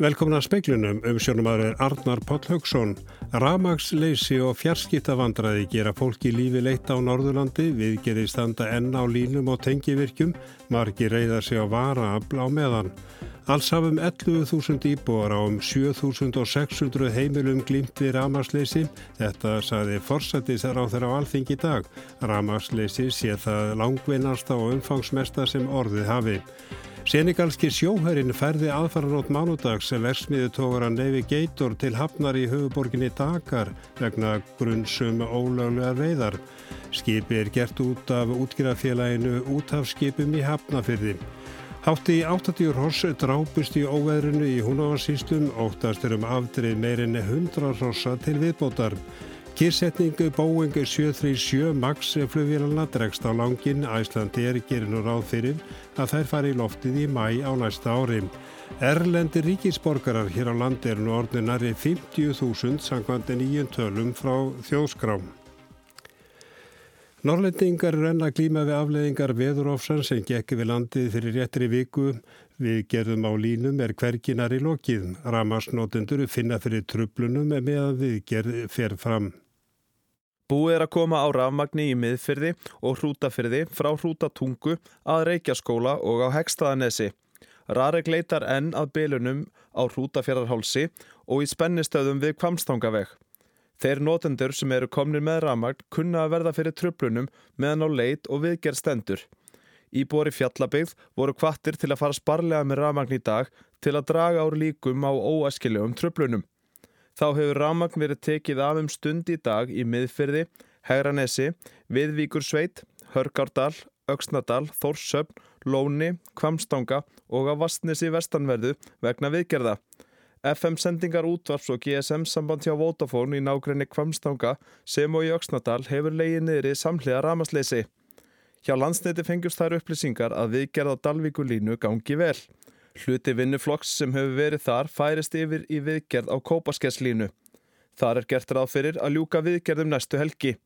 Velkomin að speiklunum um sjónumadur Arnar Páll Haugsson. Ramagsleysi og fjarskiptavandræði gera fólki lífi leitt á Norðurlandi, viðgerði standa enn á línum og tengivirkjum, margi reyða sig á varaafl á meðan. Alls hafum 11.000 íbúar á um 7.600 heimilum glýmt við ramagsleysi. Þetta saði forsættisar á þeirra á alþing í dag. Ramagsleysi sé það langvinnasta og umfangsmesta sem orðið hafið. Senegalski sjóhærin ferði aðfaranót mánudags versmiðutógaran Neyvi Geitor til hafnar í höfuborginni Dakar vegna grunnsum ólöglegar veiðar. Skipi er gert út af útgjörafélaginu út af skipum í hafnafyrði. Hátti í 80 hross drápust í óveðrunu í húnávarsýstum, óttast er um afdrið meirinn 100 hrossa til viðbótar. Kyrsetningu Boeing 737 MAX flugvélana dregst á langin Æslandi er gerir nú ráð fyrir að þær fari í loftið í mæ á næsta ári. Erlendi ríkisborgarar hér á landi er nú orðinari 50.000 sangvandi nýjum tölum frá þjóðskrám. Norrlendingar renna klíma við afleðingar veðurófsan sem gekki við landið fyrir réttri viku. Við gerðum á línum er hverginar í lokið. Ramasnotendur finna fyrir trublunum meðan við gerð fer fram. Búið er að koma á rafmagni í miðfyrði og hrútafyrði frá hrútatungu að Reykjaskóla og á Hegstaðanesi. Rarek leitar enn að bylunum á hrútafjörðarhálsi og í spennistöðum við Kvamstangaveg. Þeir notendur sem eru komnir með rafmagn kunna að verða fyrir tröflunum meðan á leit og viðgerð stendur. Íbúri fjallabigð voru kvattir til að fara sparlega með rafmagn í dag til að draga ár líkum á óæskiljum tröflunum. Þá hefur rafmagn verið tekið af um stund í dag í miðfyrði, Hegranesi, Viðvíkursveit, Hörgárdal, Öksnadal, Þórsöfn, Lóni, Kvamstanga og á Vastnesi vestanverðu vegna viðgerða. FM-sendingar útvarps og GSM-samband hjá Vodafone í nákrenni Kvamstanga sem og í Öksnadal hefur leiðið niður í samhliða ramasleysi. Hjá landsneiti fengjast þær upplýsingar að viðgerða Dalvíkulínu gangi vel. Hluti vinnuflokks sem hefur verið þar færist yfir í viðgerð á Kópaskesslínu. Þar er gert ráð fyrir að ljúka viðgerðum næstu helgi.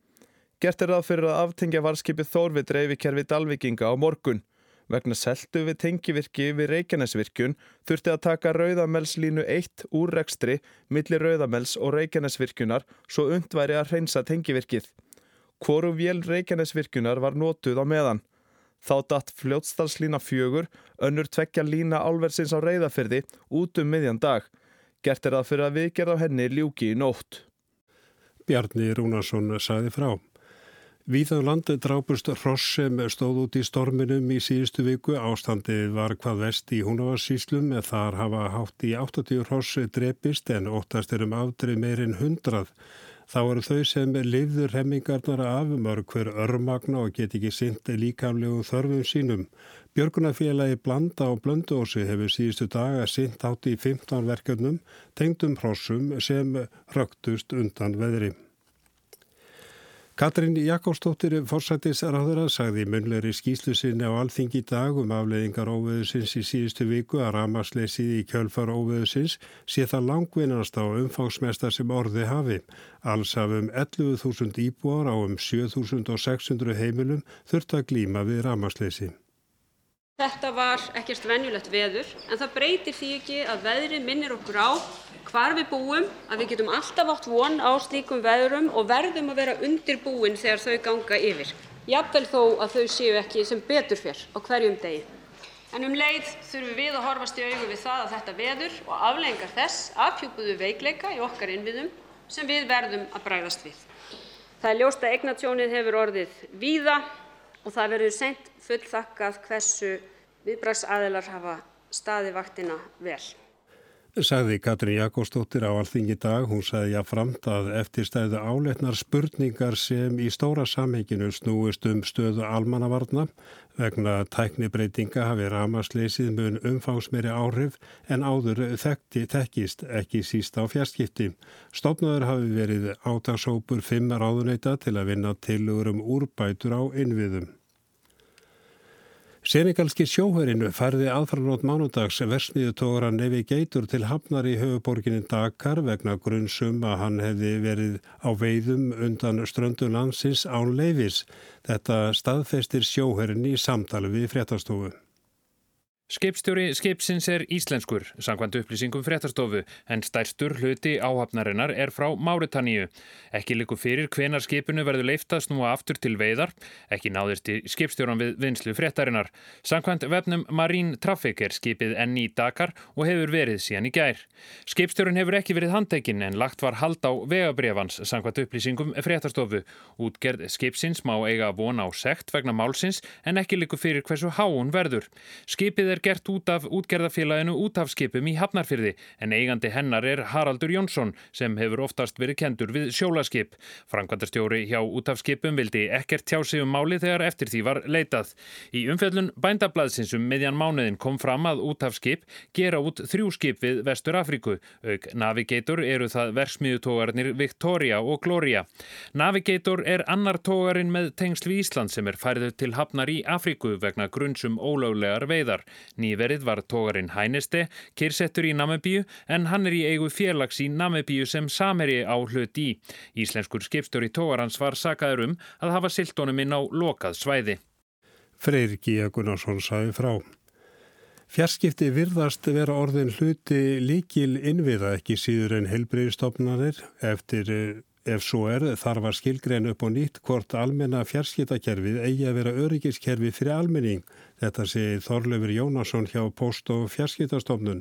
Gert er ráð fyrir að aftengja varskipið Þór við dreifikerfi Dalvikinga á morgun. Vegna seltu við tengivirki við Reykjanesvirkjun þurfti að taka Rauðamelslínu 1 úr rekstri millir Rauðamels og Reykjanesvirkjunar svo undværi að hreinsa tengivirkið. Hvoru vél Reykjanesvirkjunar var nótuð á meðan. Þá datt fljótstalslína fjögur, önnur tvekja lína álversins á reyðafyrði út um miðjan dag. Gert er það fyrir að viðgerð á henni ljúki í nótt. Bjarni Rúnarsson sagði frá. Víðan um landi drápust Ross sem stóð út í storminum í síðustu viku. Ástandi var hvað vest í Húnavarsíslum með þar hafa hátt í 80 Ross drepist en óttast er um afdrið meirinn 100. Þá eru þau sem lifður hemmingarnar af mörg hver örmagna og get ekki sint líkamlegu þörfum sínum. Björgunafélagi Blanda og Blöndósi hefur síðustu daga sint átt í 15 verkefnum tengdum hrossum sem rögtust undan veðri. Katrín Jakobsdóttir fórsættisraðura sagði í munleiri skýslu sinni á alþingi dag um afleiðingar óveðusins í síðustu viku að ramasleysið í kjölfar óveðusins sé það langvinnast á umfangsmesta sem orði hafi. Alls hafum 11.000 íbúar á um 7.600 heimilum þurft að glíma við ramasleysi. Þetta var ekkert venjulegt veður en það breytir því ekki að veðrið minnir okkur á hvar við búum, að við getum alltaf átt von á slíkum veðrum og verðum að vera undirbúin þegar þau ganga yfir, jafnvel þó að þau séu ekki sem betur fer á hverjum degi. En um leið þurfum við að horfast í augu við það að þetta veður og aflengar þess afhjúpuðu veikleika í okkar innviðum sem við verðum að bræðast við. Það er ljóst að eignatjónið hefur orðið víða og það verður seint fullþakkað hversu viðbragðsaðilar hafa staðið vaktina vel. Sagði Katrín Jakobsdóttir á alþingi dag, hún sagði jáframt að eftirstæðu áletnar spurningar sem í stóra samhenginu snúist um stöðu almannavarna vegna tæknibreitinga hafi ramasleysið mun umfangsmeiri áhrif en áður þekkti tekkist ekki síst á fjarskipti. Stofnaður hafi verið átagsópur fimm ráðuneyta til að vinna tilugur um úrbætur á innviðum. Senegalski sjóhörinu færði aðframlót mánudags versmiðutóra Nevi Geitur til hafnar í höfuborginni Dakar vegna grunnsum að hann hefði verið á veiðum undan ströndu landsins án leifis. Þetta staðfestir sjóhörin í samtali við fréttastofu. Skipstjóri skipsins er íslenskur, sangvandu upplýsingum fréttastofu, en stærstur hluti áhafnarinnar er frá Máritanníu. Ekki likur fyrir hvenar skipinu verður leiftast nú aftur til veiðar, ekki náðist í skipstjóran við vinslu fréttarinnar. Sangvand vefnum Marine Traffic er skipið enn í Dakar og hefur verið síðan í gær. Skipstjórin hefur ekki verið handtekinn en lagt var hald á vegabrefans, sangvandu upplýsingum fréttastofu. Útgerð skipsins má eiga vona á sekt vegna málsins en ekki likur fyrir hversu háun verður. Skipið er gert út af útgerðafélaginu útafskipum í Hafnarfyrði en eigandi hennar er Haraldur Jónsson sem hefur oftast verið kendur við sjólaskip. Frankvandastjóri hjá útafskipum vildi ekkert tjá sig um máli þegar eftir því var leitað. Í umfjöldun bændablaðsins um miðjan mánuðin kom fram að útafskip gera út þrjú skip við Vestur Afríku. Auk Navigator eru það verksmiðutógarnir Victoria og Gloria. Navigator er annar tógarinn með tengsl við Ísland sem er færið til Hafnar í Afríku vegna grunnsum ólöglegar veiðar. Nýverið var tógarinn Hæneste, kyrsettur í Namibíu en hann er í eigu félags í Namibíu sem sameri á hlut í. Íslenskur skipstur í tógarans var sakaður um að hafa siltónum inn á lokað svæði. Freyr Gíja Gunnarsson sæði frá. Fjarskipti virðast vera orðin hluti líkil innviða ekki síður en helbreyðstofnanir eftir Ef svo er þarf að skilgreina upp og nýtt hvort almenna fjarskiptakerfið eigi að vera öryggiskerfi fyrir almenning. Þetta sé Þorlefur Jónasson hjá Post- og fjarskiptastofnun.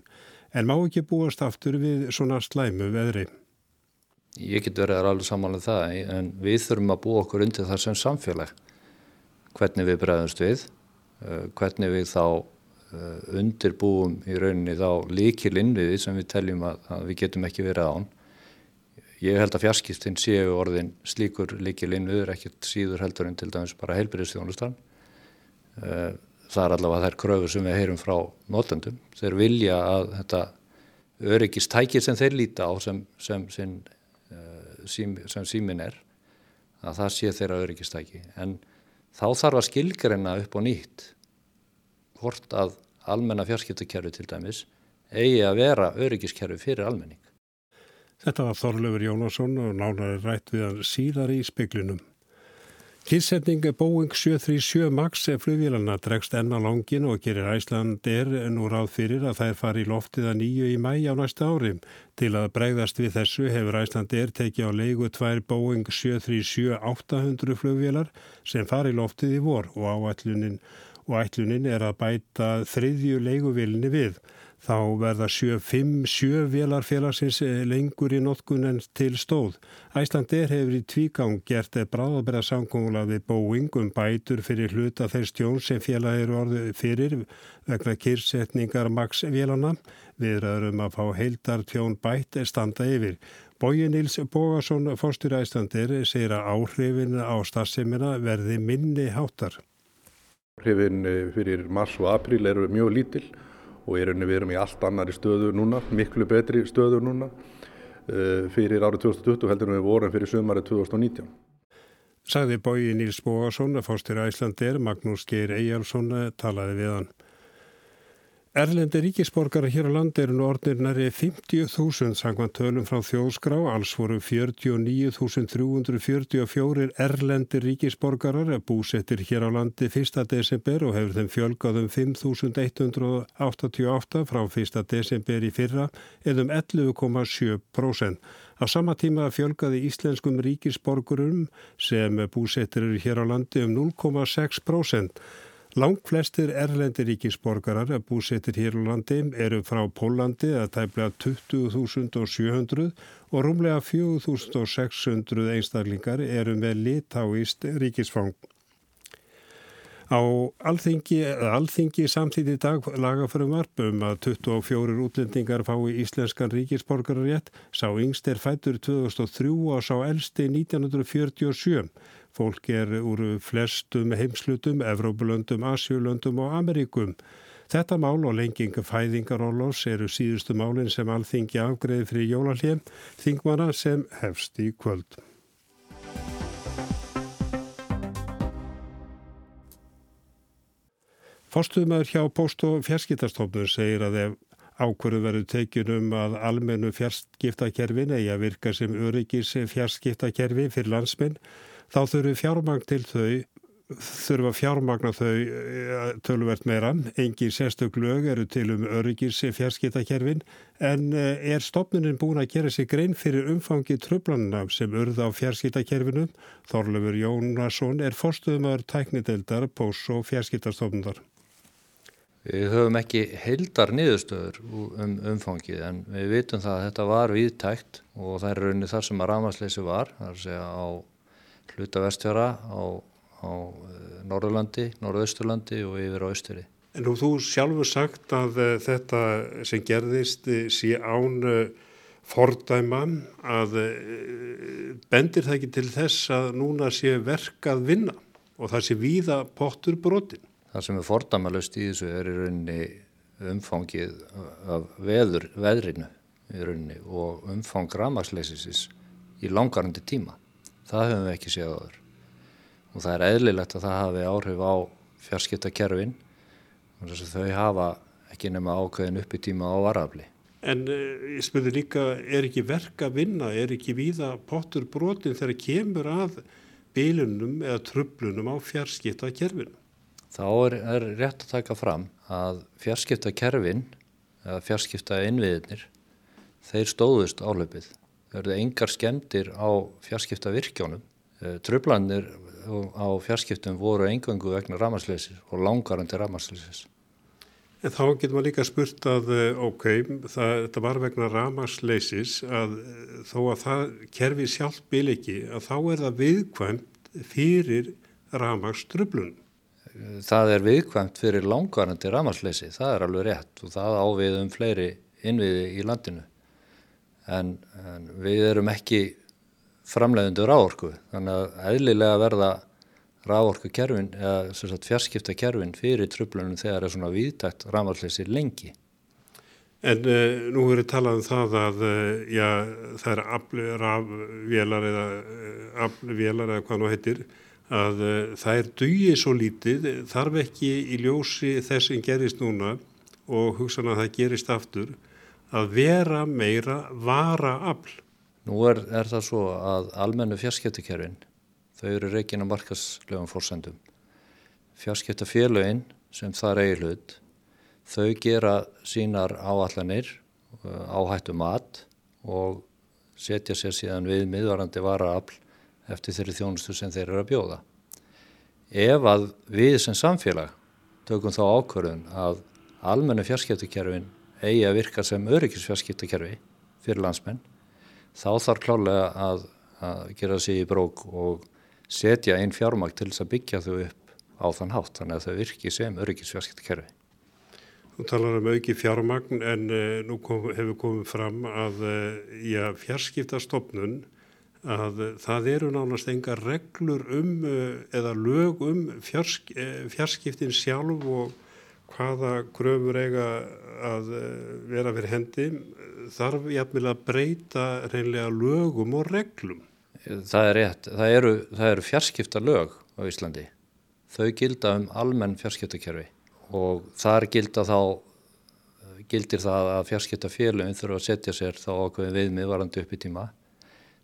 En má ekki búast aftur við svona slæmu veðri? Ég get verið alveg samanlega það en við þurfum að búa okkur undir það sem samfélag. Hvernig við bregðumst við, eh, hvernig við þá eh, undirbúum í rauninni þá líkil innviði sem við teljum að, að við getum ekki verið án. Ég held að fjarskiptinn séu orðin slíkur líkil innviður, ekkert síður heldur en til dæmis bara heilbyrðistjónustan. Eh, það er allavega þær kröfur sem við heyrum frá notendum. Þeir vilja að þetta öryggistækir sem þeir líta á sem, sem, sem, eh, sem símin er, að það sé þeirra öryggistæki. En þá þarf að skilgreina upp og nýtt hvort að almenna fjarskiptakerfi til dæmis eigi að vera öryggiskerfi fyrir almenning. Þetta var Þorlefur Jónasson og nánari rætt við hann síðar í speklinum. Kynsetning Boeing 737 MAX flugvílarna dregst enna langin og gerir Æsland er nú ráð fyrir að þær fari í loftið að nýju í mæ á næsta ári. Til að bregðast við þessu hefur Æsland er tekið á leigu tvær Boeing 737-800 flugvílar sem fari í loftið í vor og áætlunin, og ætlunin er að bæta þriðju leiguvilni við. Þá verða 7-5-7 vélarfélagsins eh, lengur í notkun en til stóð. Æslandir hefur í tvígang gert bráðabæra samkóngla við Boeing um bætur fyrir hluta þeir stjón sem félag eru orðið fyrir vegna kyrsetningar Max vélana. Við ræðum að fá heildar tjón bætt standa yfir. Bóji Níls Bógarsson, fórstur Æslandir, segir að áhrifin á starfseminna verði minni háttar. Áhrifin eh, fyrir mars og april eru mjög lítill og í rauninni við erum í allt annari stöðu núna, miklu betri stöðu núna uh, fyrir árið 2020 heldur við vorum fyrir sömarið 2019. Sagði bói Níls Bógarsson að fórstur Æslandir, Magnús Geir Eyjálsson talaði við hann. Erlendi ríkisborgara hér á landi eru nú orðnir næri 50.000 sangvan tölum frá þjóðskrá, alls voru 49.344 erlendi ríkisborgarar búsettir hér á landi 1. desember og hefur þeim fjölgað um 5.188 frá 1. desember í fyrra eða um 11,7%. Á sama tíma fjölgaði íslenskum ríkisborgurum sem búsettir eru hér á landi um 0,6%. Lang flestir erlendi ríkisborgarar að búsettir hér á landi eru frá Pólandi að tæplega 20.700 og rúmlega 4.600 einstaklingar eru með litáist ríkisfang. Á alþingi, alþingi samtíði dag lagaförum varpum að 24 útlendingar fái íslenskan ríkisborgararétt, sá yngst er fættur 2003 og sá elsti 1947. Fólk er úr flestum heimslutum, Evrópulöndum, Asjulöndum og Ameríkum. Þetta mál og lenging fæðingarólós eru síðustu málinn sem alþingi afgreði fyrir jólalíum, þingmana sem hefst í kvöld. Fórstuðumöður hjá Post- og fjarskiptastofnun segir að ef ákvörðu verður tekjun um að almennu fjarskiptakerfin eigi að virka sem öryggis fjarskiptakerfi fyrir landsminn þá þurfu fjármang til þau þurfa fjármagna þau eh, töluvert meira. Engi sérstök lög eru til um öryggis fjarskiptakerfin en eh, er stopnunin búin að gera sig grein fyrir umfangi tröflanina sem urða á fjarskiptakerfinu. Þorlefur Jónasson er forstuðumar tæknideldar pós og fjarskiptastofnundar. Við höfum ekki heildar niðurstöður um umfangið en við vitum það að þetta var viðtækt og það er rauninni þar sem að rámasleysi var, það er að á hluta vestfjara, á, á eh, Norðurlandi, Norðausturlandi og yfir á Östuri. En nú þú sjálfur sagt að uh, þetta sem gerðist uh, sé án fordæma að bendir það ekki til þess að núna sé verk að vinna og það sé víða pottur brotin? Það sem er fordæmalust í þessu er í rauninni umfangið af veður, veðrinu í rauninni og umfang ramagsleisisins í langarandi tíma. Það höfum við ekki séð áður og það er eðlilegt að það hafi áhrif á fjarskiptakerfin þau hafa ekki nema ákveðin upp í tíma á varafli. En uh, ég spurði líka, er ekki verk að vinna, er ekki víða pottur brotin þegar kemur að bílunum eða tröflunum á fjarskiptakerfinu? Þá er, er rétt að taka fram að fjarskiptakerfin eða fjarskipta innviðinir þeir stóðust álöpið. Eru engar skemdir á fjarskipta virkjónum. Eh, Tröflanir á fjarskiptum voru engangu vegna ramarsleisis og langarandi ramarsleisis. En þá getur maður líka spurt að, eh, ok, það, þetta var vegna ramarsleisis að eh, þó að það kerfi sjálf bil ekki, að þá er það viðkvæmt fyrir ramarströflunum. Það er viðkvæmt fyrir langvarandi ramarsleisi, það er alveg rétt og það ávið um fleiri innviði í landinu. En, en við erum ekki framleiðundur ráorku, þannig að eðlilega verða ráorku kerfin, eða fjarskipta kerfin fyrir tröflunum þegar það er svona viðtækt ramarsleisi lengi. En uh, nú er talað um það að uh, já, það er aflvélar eða uh, aflvélar eða hvað nú heitir að uh, það er dugið svo lítið, þarf ekki í ljósi þess sem gerist núna og hugsan að það gerist aftur að vera meira vara afl. Nú er, er það svo að almennu fjarskiptakerfin, þau eru reygin á markaslegum fórsendum. Fjarskiptafélögin sem það er eigi hlut, þau gera sínar áallanir, uh, áhættu mat og setja sér síðan við miðvarandi vara afl eftir þeirri þjónustu sem þeir eru að bjóða. Ef að við sem samfélag tökum þá ákvörðun að almennu fjarskiptakerfin eigi að virka sem öryggisfjarskiptakerfi fyrir landsmenn, þá þarf klálega að, að gera sig í brók og setja einn fjármakt til þess að byggja þau upp á þann hátt, þannig að þau virki sem öryggisfjarskiptakerfi. Þú talar um auki fjármagn en uh, nú kom, hefur komið fram að uh, já, fjarskiptastofnun að það eru nánast enga reglur um eða lög um fjarsk, fjarskiptin sjálf og hvaða gröfur eiga að vera fyrir hendi þarf jafnvel að breyta reynlega lögum og reglum. Það er rétt. Það eru, eru fjarskipta lög á Íslandi. Þau gilda um almenn fjarskiptakerfi og þar gilda þá gildir það að fjarskipta félagin þurfa að setja sér þá ákveðin viðmið varandi upp í tíma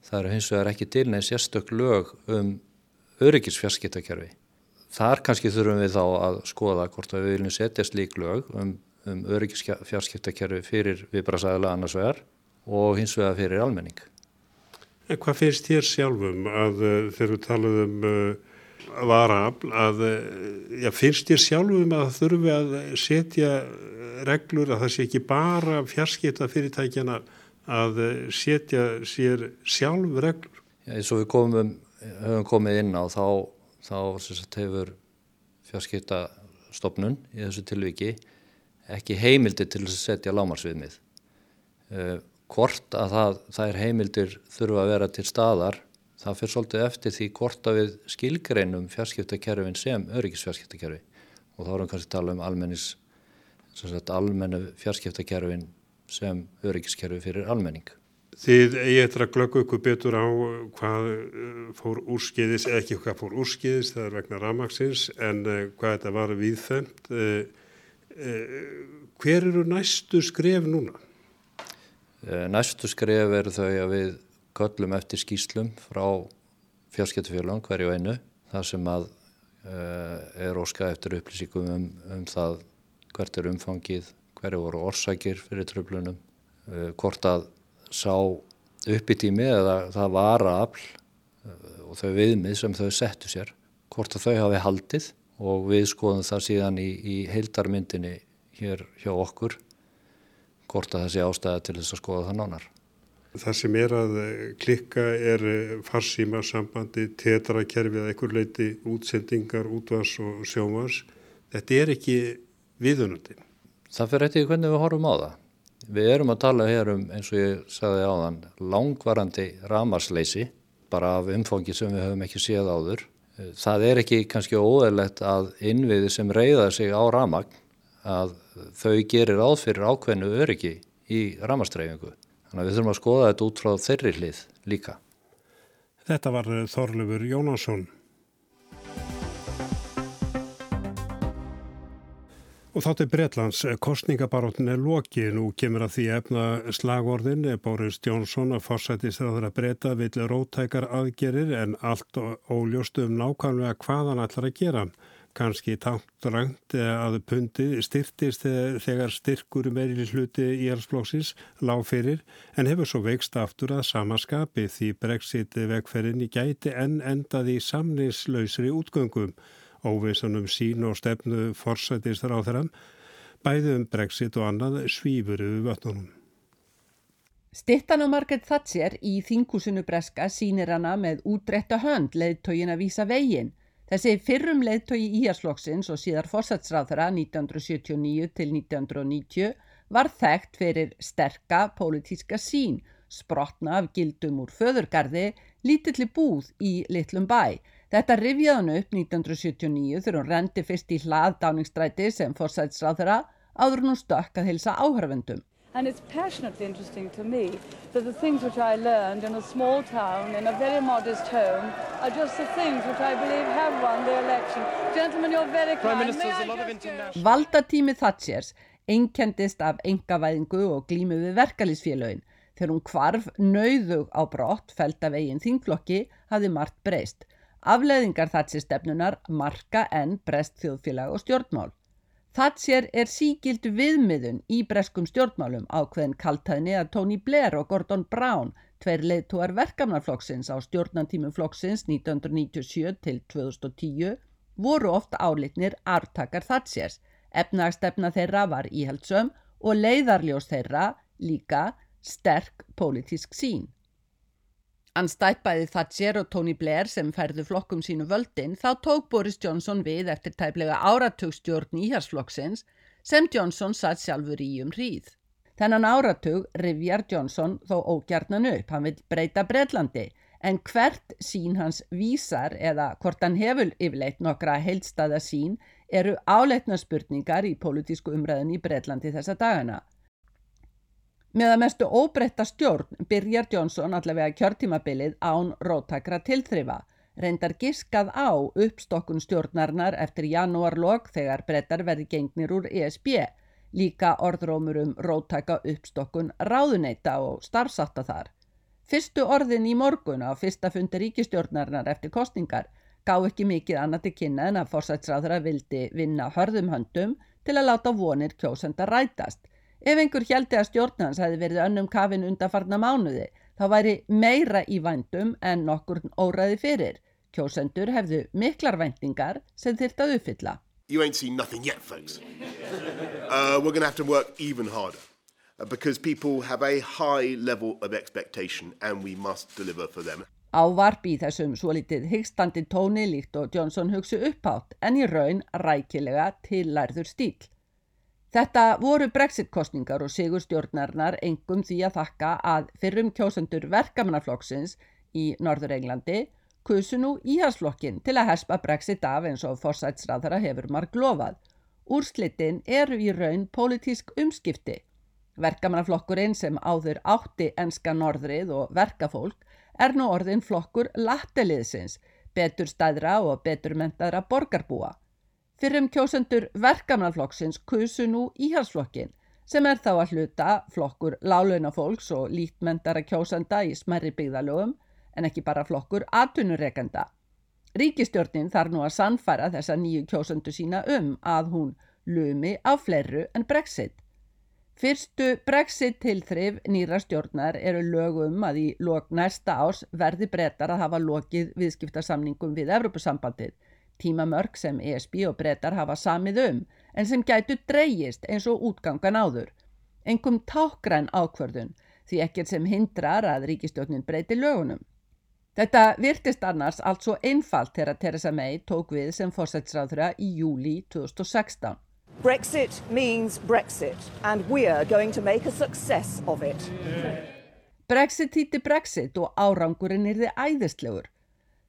Það eru hins vegar ekki til neins sérstök lög um öryggisfjarskiptakerfi. Þar kannski þurfum við þá að skoða hvort við viljum setja slík lög um, um öryggisfjarskiptakerfi fyrir viðbrasæðilega annars vegar og hins vegar fyrir almenning. En hvað finnst þér sjálfum að uh, þegar við talaðum uh, varafl að uh, já, finnst þér sjálfum að þurfi að setja reglur að það sé ekki bara fjarskipta fyrirtækjana að setja sér sjálf reglur. Já, eins og við komum, höfum komið inn á þá, þá sagt, hefur fjarskiptastofnun í þessu tilviki ekki heimildi til að setja lámarsviðmið. Uh, hvort að það, er heimildir þurfa að vera til staðar, það fyrir svolítið eftir því hvort að við skilgreinum fjarskiptakerfin sem öryggisfjarskiptakerfi og þá erum kannski að tala um almennis, sagt, almennu fjarskiptakerfin sem öryggiskerfi fyrir almenning. Þið eigi eftir að glöggu ykkur betur á hvað fór úrskiðis, ekki hvað fór úrskiðis, það er vegna ramagsins, en hvað þetta var viðfemt. Hver eru næstu skref núna? Næstu skref eru þau að við köllum eftir skýslum frá fjarskiptufélagum hverju einu, þar sem að er óskað eftir upplýsingum um, um það hvert er umfangið, hverju voru orsakir fyrir tröflunum, hvort að sá uppbyttími eða það vara afl og þau viðmið sem þau settu sér, hvort að þau hafi haldið og við skoðum það síðan í, í heildarmyndinni hér hjá okkur hvort að það sé ástæða til þess að skoða það nánar. Það sem er að klikka er farsíma sambandi, tetrakerfið að einhver leiti útsendingar, útvars og sjómas. Þetta er ekki viðunandi. Það fyrir eftir hvernig við horfum á það. Við erum að tala hér um, eins og ég sagði áðan, langvarandi ramasleysi, bara af umfangi sem við höfum ekki séð áður. Það er ekki kannski óðurlegt að innviði sem reyða sig á ramagn að þau gerir áðfyrir ákveðnu öryggi í ramastreifingu. Þannig að við þurfum að skoða þetta út frá þeirri hlið líka. Þetta var Þorlefur Jónasson. Og þá til Breitlands, kostningabaróttin er lokið, nú kemur að því efna slagorðin, Boris Johnson að fórsættist að það breyta vill rótækar aðgerir en allt óljóst um nákvæmlega hvað hann ætlar að gera. Kanski tátt rangt að pundi styrtist þegar styrkur meiri hluti í erflóksins lág fyrir en hefur svo veikst aftur að samaskapi því brexit vegferðin í gæti en endaði í samninslausri útgöngum óvissunum sín og stefnu forsætistar á þeirra, bæði um brexit og annað svífur yfir vötnunum. Stittan á Margaret Thatcher í þingúsinu breska sínir hana með útretta hönd leiðtógin að vísa veginn. Þessi fyrrum leiðtógi íharsflokksins og síðar fórsætsráðara 1979 til 1990 var þekkt fyrir sterka pólitíska sín, sprotna af gildum úr föðurgarði, lítilli búð í litlum bæ, Þetta rifjaði hann upp 1979 þegar hún rendi fyrst í hlað dáningsstræti sem fórsætsráð þeirra áður hún stökk að hilsa áhörfendum. And it's passionately interesting to me that the things which I learned in a small town, in a very modest home, are just the things which I believe have won the election. Gentlemen, you're very kind. International... Valdatími Thatchers einkendist af engavæðingu og glímu við verkalýsfélögin. Þegar hún kvarf nauðug á brott, felt af eigin þingflokki, hafði margt breyst. Afleðingar Thatcher stefnunar marka enn brest þjóðfélag og stjórnmál. Thatcher er sígild viðmiðun í breskum stjórnmálum ákveðin kaltæðni að Tony Blair og Gordon Brown, tveir leiðtúar verkamnarflokksins á stjórnantímum flokksins 1997 til 2010, voru oft álitnir artakar Thatchers. Efnagstefna þeirra var íhaldsöm og leiðarljós þeirra líka sterk pólitísk sín. Hann stæpaði Thatcher og Tony Blair sem færðu flokkum sínu völdin þá tók Boris Johnson við eftir tæplega áratugstjórn íharsflokksins sem Johnson satt sjálfur í um hríð. Þennan áratug rivjar Johnson þó ógjarnan upp, hann vil breyta Breitlandi en hvert sín hans vísar eða hvort hann hefur yfirleitt nokkra heilstaða sín eru áleitna spurningar í politísku umræðin í Breitlandi þessa dagana. Með að mestu óbreytta stjórn byrjar Johnson allavega kjörtímabilið án róttakra tilþrifa, reyndar giskað á uppstokkun stjórnarnar eftir janúarlokk þegar brettar verði gengnir úr ESB, líka orðrómur um róttaka uppstokkun ráðuneita og starfsatta þar. Fyrstu orðin í morgun á fyrsta fundi ríkistjórnarnar eftir kostningar gá ekki mikið annað til kynna en að fórsætsráðra vildi vinna hörðum höndum til að láta vonir kjósenda rætast, Ef einhver heldi að stjórnans hefði verið önnum kafin undanfarna mánuði, þá væri meira í vændum en nokkur óræði fyrir. Kjósendur hefðu miklar væntingar sem þyrrt að uppfylla. You ain't seen nothing yet, folks. Uh, we're going to have to work even harder uh, because people have a high level of expectation and we must deliver for them. Ávarp í þessum svo litið hyggstandi tóni líkt og Johnson hugsu upphátt en í raun rækilega til lærður stíl. Þetta voru brexit-kostningar og sigur stjórnarnar engum því að þakka að fyrrum kjósendur verkamannaflokksins í Norður Englandi kusu nú íhalsflokkin til að hespa brexit af eins og forsætsræðara hefur marg lofað. Úrslitin eru í raun pólitísk umskipti. Verkamannaflokkurinn sem áður átti enska norðrið og verkafólk er nú orðin flokkur latteliðsins, betur stæðra og betur mentaðra borgarbúa. Fyrrum kjósendur verkamannaflokksins kusu nú íhalsflokkin sem er þá að hluta flokkur lálunafólks og lítmendara kjósenda í smerri byggðalögum en ekki bara flokkur atvinnureikenda. Ríkistjórnin þarf nú að sannfæra þessa nýju kjósöndu sína um að hún lumi á fleru en Brexit. Fyrstu Brexit tilþrif nýra stjórnar eru lögum að í lok næsta ás verði brettar að hafa lokið viðskiptarsamningum við Evropasambandið, tímamörk sem ESB og brettar hafa samið um en sem gætu dreyjist eins og útgangan áður. Engum tákgræn ákvörðun því ekkert sem hindrar að ríkistjórnin breyti lögunum. Þetta virtist annars allt svo einfalt þegar Theresa May tók við sem fórsætsráðra í júli 2016. Brexit means Brexit and we're going to make a success of it. Brexit hýtti Brexit og árangurinn er þið æðislegur.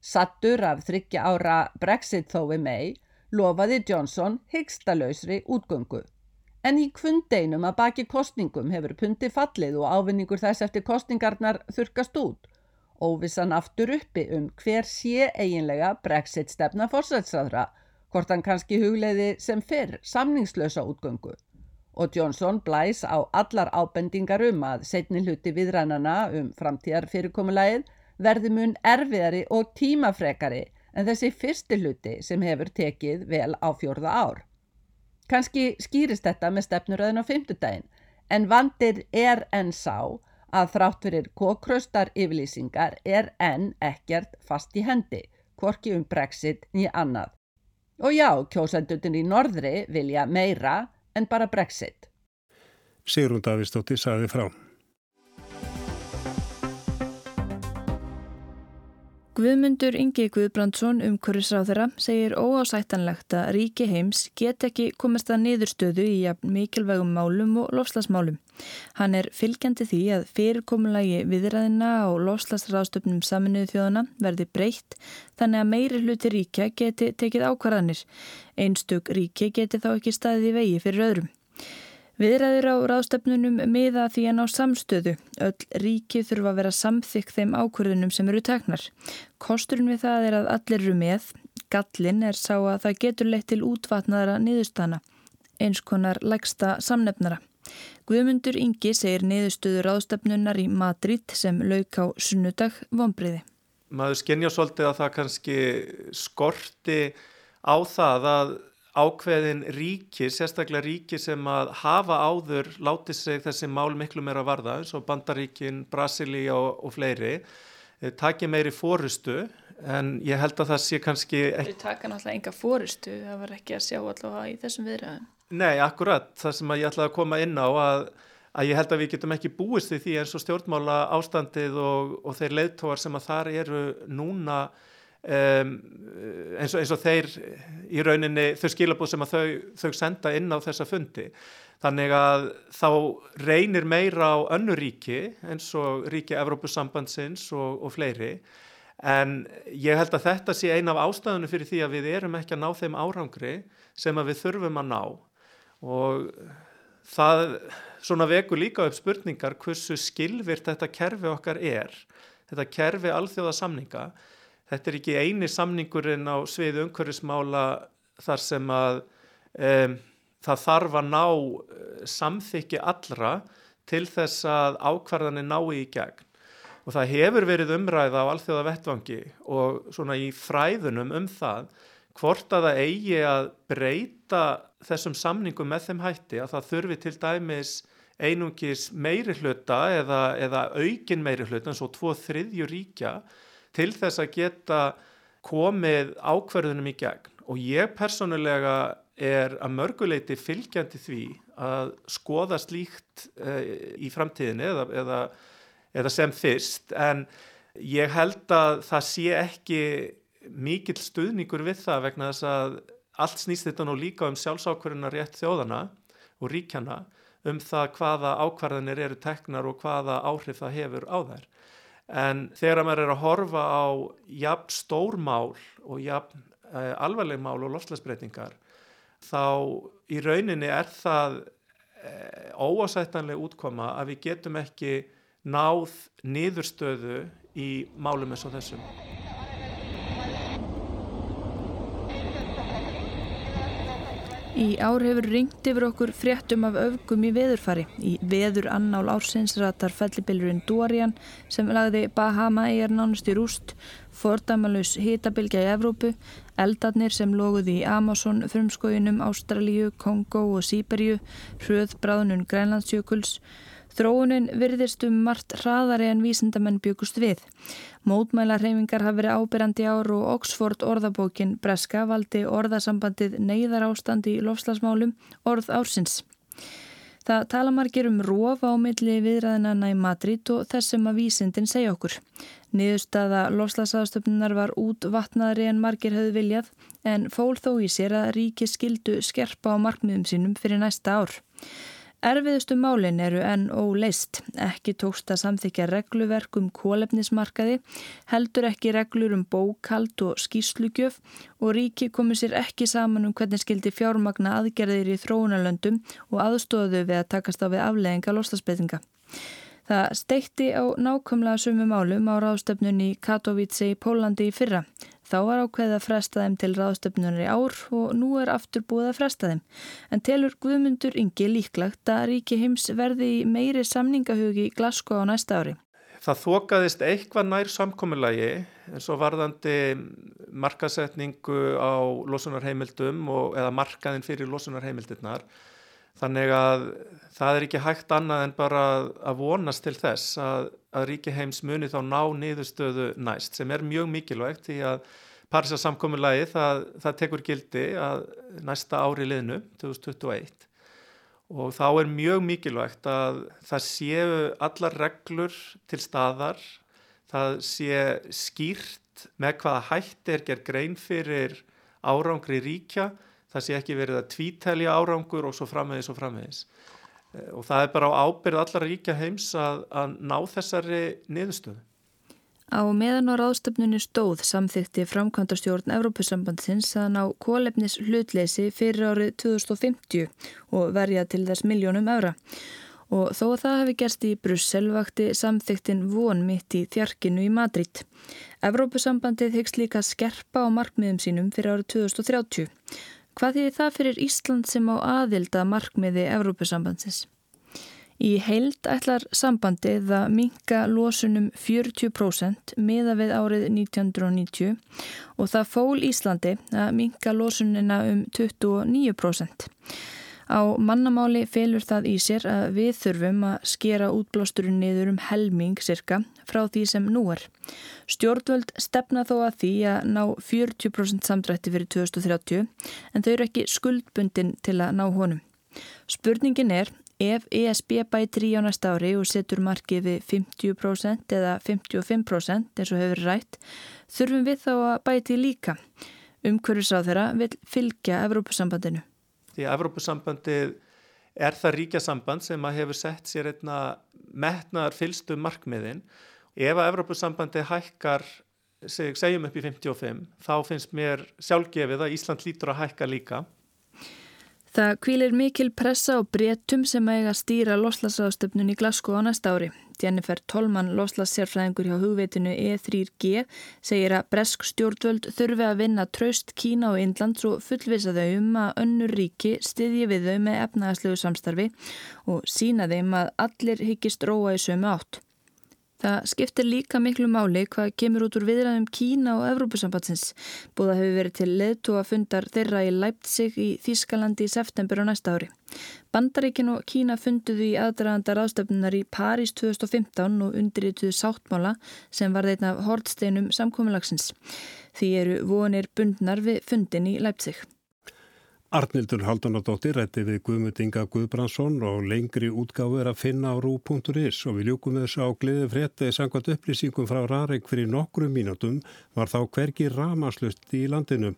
Sattur af þryggja ára Brexit þó við mei lofaði Johnson hyggstalausri útgöngu. En í kvundeinum að baki kostningum hefur pundi fallið og ávinningur þess eftir kostningarnar þurkast út. Óvissan aftur uppi um hver sé eiginlega Brexit stefna fórsætsraðra hvort hann kannski hugleiði sem fyrr samningslösa útgöngu og Johnson blæs á allar ábendingar um að setni hluti viðrænana um framtíðar fyrirkomulægið verði mun erfiðari og tímafrekari en þessi fyrsti hluti sem hefur tekið vel á fjórða ár. Kanski skýrist þetta með stefnuröðin á fymtudaginn en vandir er enn sá að þrátt fyrir kókraustar yfirlýsingar er enn ekkert fast í hendi, hvorki um brexit nýja annað. Og já, kjósendutin í norðri vilja meira en bara brexit. Sigrun Davísdóttir saði frá. Guðmundur Ingi Guðbrandsson um hverjusráþara segir óásættanlegt að ríki heims get ekki komast að niðurstöðu í mikilvægum málum og lofslagsmálum. Hann er fylgjandi því að fyrirkomulagi viðræðina og lofslagsráðstöfnum saminuðu þjóðana verði breytt þannig að meiri hluti ríkja geti tekið ákvarðanir. Einstök ríki geti þá ekki staðið í vegi fyrir öðrum. Viðræðir á ráðstöfnunum miða því að ná samstöðu. Öll ríki þurfa að vera samþykk þeim ákvörðunum sem eru teknar. Kosturinn við það er að allir eru með. Gallin er sá að það getur leitt til útvatnaðara niðurstana, eins konar lægsta samnefnara. Guðmundur Ingi segir niðurstöður ráðstöfnunar í Madrid sem lauk á sunnudag vonbriði. Maður skennja svolítið að það kannski skorti á það að ákveðin ríki, sérstaklega ríki sem að hafa áður látið sig þessi mál miklu meira varða eins og Bandaríkin, Brasili og, og fleiri eh, takja meiri fórustu en ég held að það sé kannski. Það taka náttúrulega enga fórustu, það var ekki að sjá allavega í þessum viðræðum. Nei, akkurat, það sem ég ætlaði að koma inn á að, að ég held að við getum ekki búist því eins og stjórnmála ástandið og, og þeir leiðtóar sem að þar eru núna Um, eins, og, eins og þeir í rauninni þau skilabóð sem að þau, þau senda inn á þessa fundi. Þannig að þá reynir meira á önnu ríki eins og ríki Evrópusambandsins og, og fleiri. En ég held að þetta sé eina af ástæðunum fyrir því að við erum ekki að ná þeim árangri sem að við þurfum að ná. Og það svona veku líka upp spurningar hversu skilvirt þetta kerfi okkar er þetta kerfi alþjóða samninga þetta er ekki eini samningurinn á sviðu umhverfismála þar sem að um, það þarf að ná eh, samþykki allra til þess að ákvarðanir nái í gegn. Og það hefur verið umræða á alþjóða vettvangi og svona í fræðunum um það hvort að það eigi að breyta þessum samningum með þeim hætti að það þurfi til dæmis einungis meiri hluta eða, eða aukin meiri hluta eins og tvo þriðju ríkja til þess að geta komið ákverðunum í gegn. Og ég personulega er að mörguleiti fylgjandi því að skoða slíkt uh, í framtíðinni eða, eða, eða sem fyrst. En ég held að það sé ekki mikill stuðningur við það vegna þess að allt snýst þetta nú líka um sjálfsákverðunar rétt þjóðana og ríkjana um það hvaða ákvarðanir eru teknar og hvaða áhrif það hefur á þær en þegar maður er að horfa á jafn stór mál og jafn uh, alvarleg mál og lofslagsbreytingar þá í rauninni er það uh, óásættanlega útkoma að við getum ekki náð niðurstöðu í málum eins og þessum. Í ár hefur ringt yfir okkur fréttum af öfgum í veðurfari. Í veður annál ársins ratar fellibilurinn Dorian sem lagði Bahama eigar nánast í rúst, fordæmalus hitabilgja í Evrópu, eldarnir sem loguði í Amazon, frumskóinum, Ástralíu, Kongo og Sýberju, hröðbráðnun Grænlandsjökuls, Þróunin virðist um margt hraðari en vísindamenn byggust við. Mótmælarhefingar hafi verið ábyrjandi ár og Oxford orðabókin Breska valdi orðasambandið neyðar ástandi í lofslagsmálum orð ársins. Það tala margir um róf á milli viðræðinana í Madrid og þessum að vísindin segja okkur. Niðurstaða lofslagsaðstöfnunar var út vatnaðri en margir höfðu viljað en fól þó í sér að ríki skildu skerpa á markmiðum sínum fyrir næsta ár. Erfiðustu málin eru enn óleist. Ekki tókst að samþykja regluverk um kólefnismarkaði, heldur ekki reglur um bókald og skýslugjöf og ríki komu sér ekki saman um hvernig skildi fjármagna aðgerðir í þróunarlöndum og aðstóðu við að takast á við afleðinga lostasbreytinga. Það steikti á nákvæmlega sumu málum á ráðstöfnunni Katowice í Pólandi í fyrra. Þá var ákveðið að fresta þeim til ráðstöfnunar í ár og nú er aftur búið að fresta þeim. En telur Guðmundur Ingi líklagt að ríki heims verði í meiri samningahugi í Glasgow á næsta ári? Það þokaðist eitthvað nær samkominnlagi eins og varðandi markasetningu á losunarheimildum og, eða markaðin fyrir losunarheimildirnar. Þannig að það er ekki hægt annað en bara að vonast til þess að, að ríki heims muni þá ná niðurstöðu næst sem er mjög mikilvægt því að Parísar samkominnlagi það, það tekur gildi að næsta ári liðnu 2021 og þá er mjög mikilvægt að það séu allar reglur til staðar, það sé skýrt með hvaða hætti er gerð grein fyrir árangri ríkja það sé ekki verið að tvítælja árangur og svo framvegis og framvegis eh, og það er bara á ábyrð allar ríkja heims að, að ná þessari niðurstöðu. Á meðan á ráðstöfnunni stóð samþykti framkvæmdastjórn Evrópusambandsins að ná kólefnis hlutleysi fyrir árið 2050 og verja til þess miljónum eura. Og þó að það hefði gerst í Brussel vakti samþyktin von mitt í þjarkinu í Madrid. Evrópusambandið hyggst líka skerpa á markmiðum sínum fyrir árið 2030. Hvað þýðir það fyrir Ísland sem á aðilda markmiði Evrópusambandsins? Í heild ætlar sambandið að minka losunum 40% miða við árið 1990 og það fól Íslandi að minka losunina um 29%. Á mannamáli felur það í sér að við þurfum að skera útblásturinn niður um helming cirka frá því sem nú er. Stjórnvöld stefna þó að því að ná 40% samdrætti fyrir 2030 en þau eru ekki skuldbundin til að ná honum. Spurningin er ef ESB bætir í á næsta ári og setur markið við 50% eða 55% eins og hefur rætt þurfum við þá að bæti líka. Umhverfisráð þeirra vil fylgja Evrópusambandinu því að Evrópusambandið er það ríkjasamband sem að hefur sett sér einna metnaðar fylstu markmiðin. Ef að Evrópusambandið hækkar, segjum upp í 55, þá finnst mér sjálfgefið að Ísland lítur að hækka líka. Það kvílir mikil pressa á breytum sem eiga að stýra loslasáðstöfnun í Glasgow á næsta ári. Jennifer Tolman, loslassérfræðingur hjá hugveitinu E3G, segir að bresk stjórnvöld þurfi að vinna traust Kína og Indlands og fullvisa þau um að önnur ríki styðji við þau með efnaðaslegu samstarfi og sína þeim að allir hyggist róa í sömu átt. Það skiptir líka miklu máli hvað kemur út úr viðræðum Kína og Evrópusambatsins. Búða hefur verið til leðtúa fundar þeirra í Leipzig í Þískalandi í september á næsta ári. Bandaríkin og Kína funduðu í aðdraðandar aðstöfnunar í París 2015 og undirrituðu sáttmála sem var þeirna hortsteinum samkominnlagsins. Því eru vonir bundnar við fundin í Leipzig. Arnildur Haldunardóttir rætti við Guðmund Inga Guðbrandsson og lengri útgáfu er að finna á rú.is og við ljúkum þessu á gleði frétti sangvat upplýsingum frá Rarik fyrir nokkru mínutum var þá hvergi ramaslust í landinum.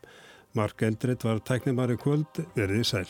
Mark Eldreit var tæknimari kvöld verið sæl.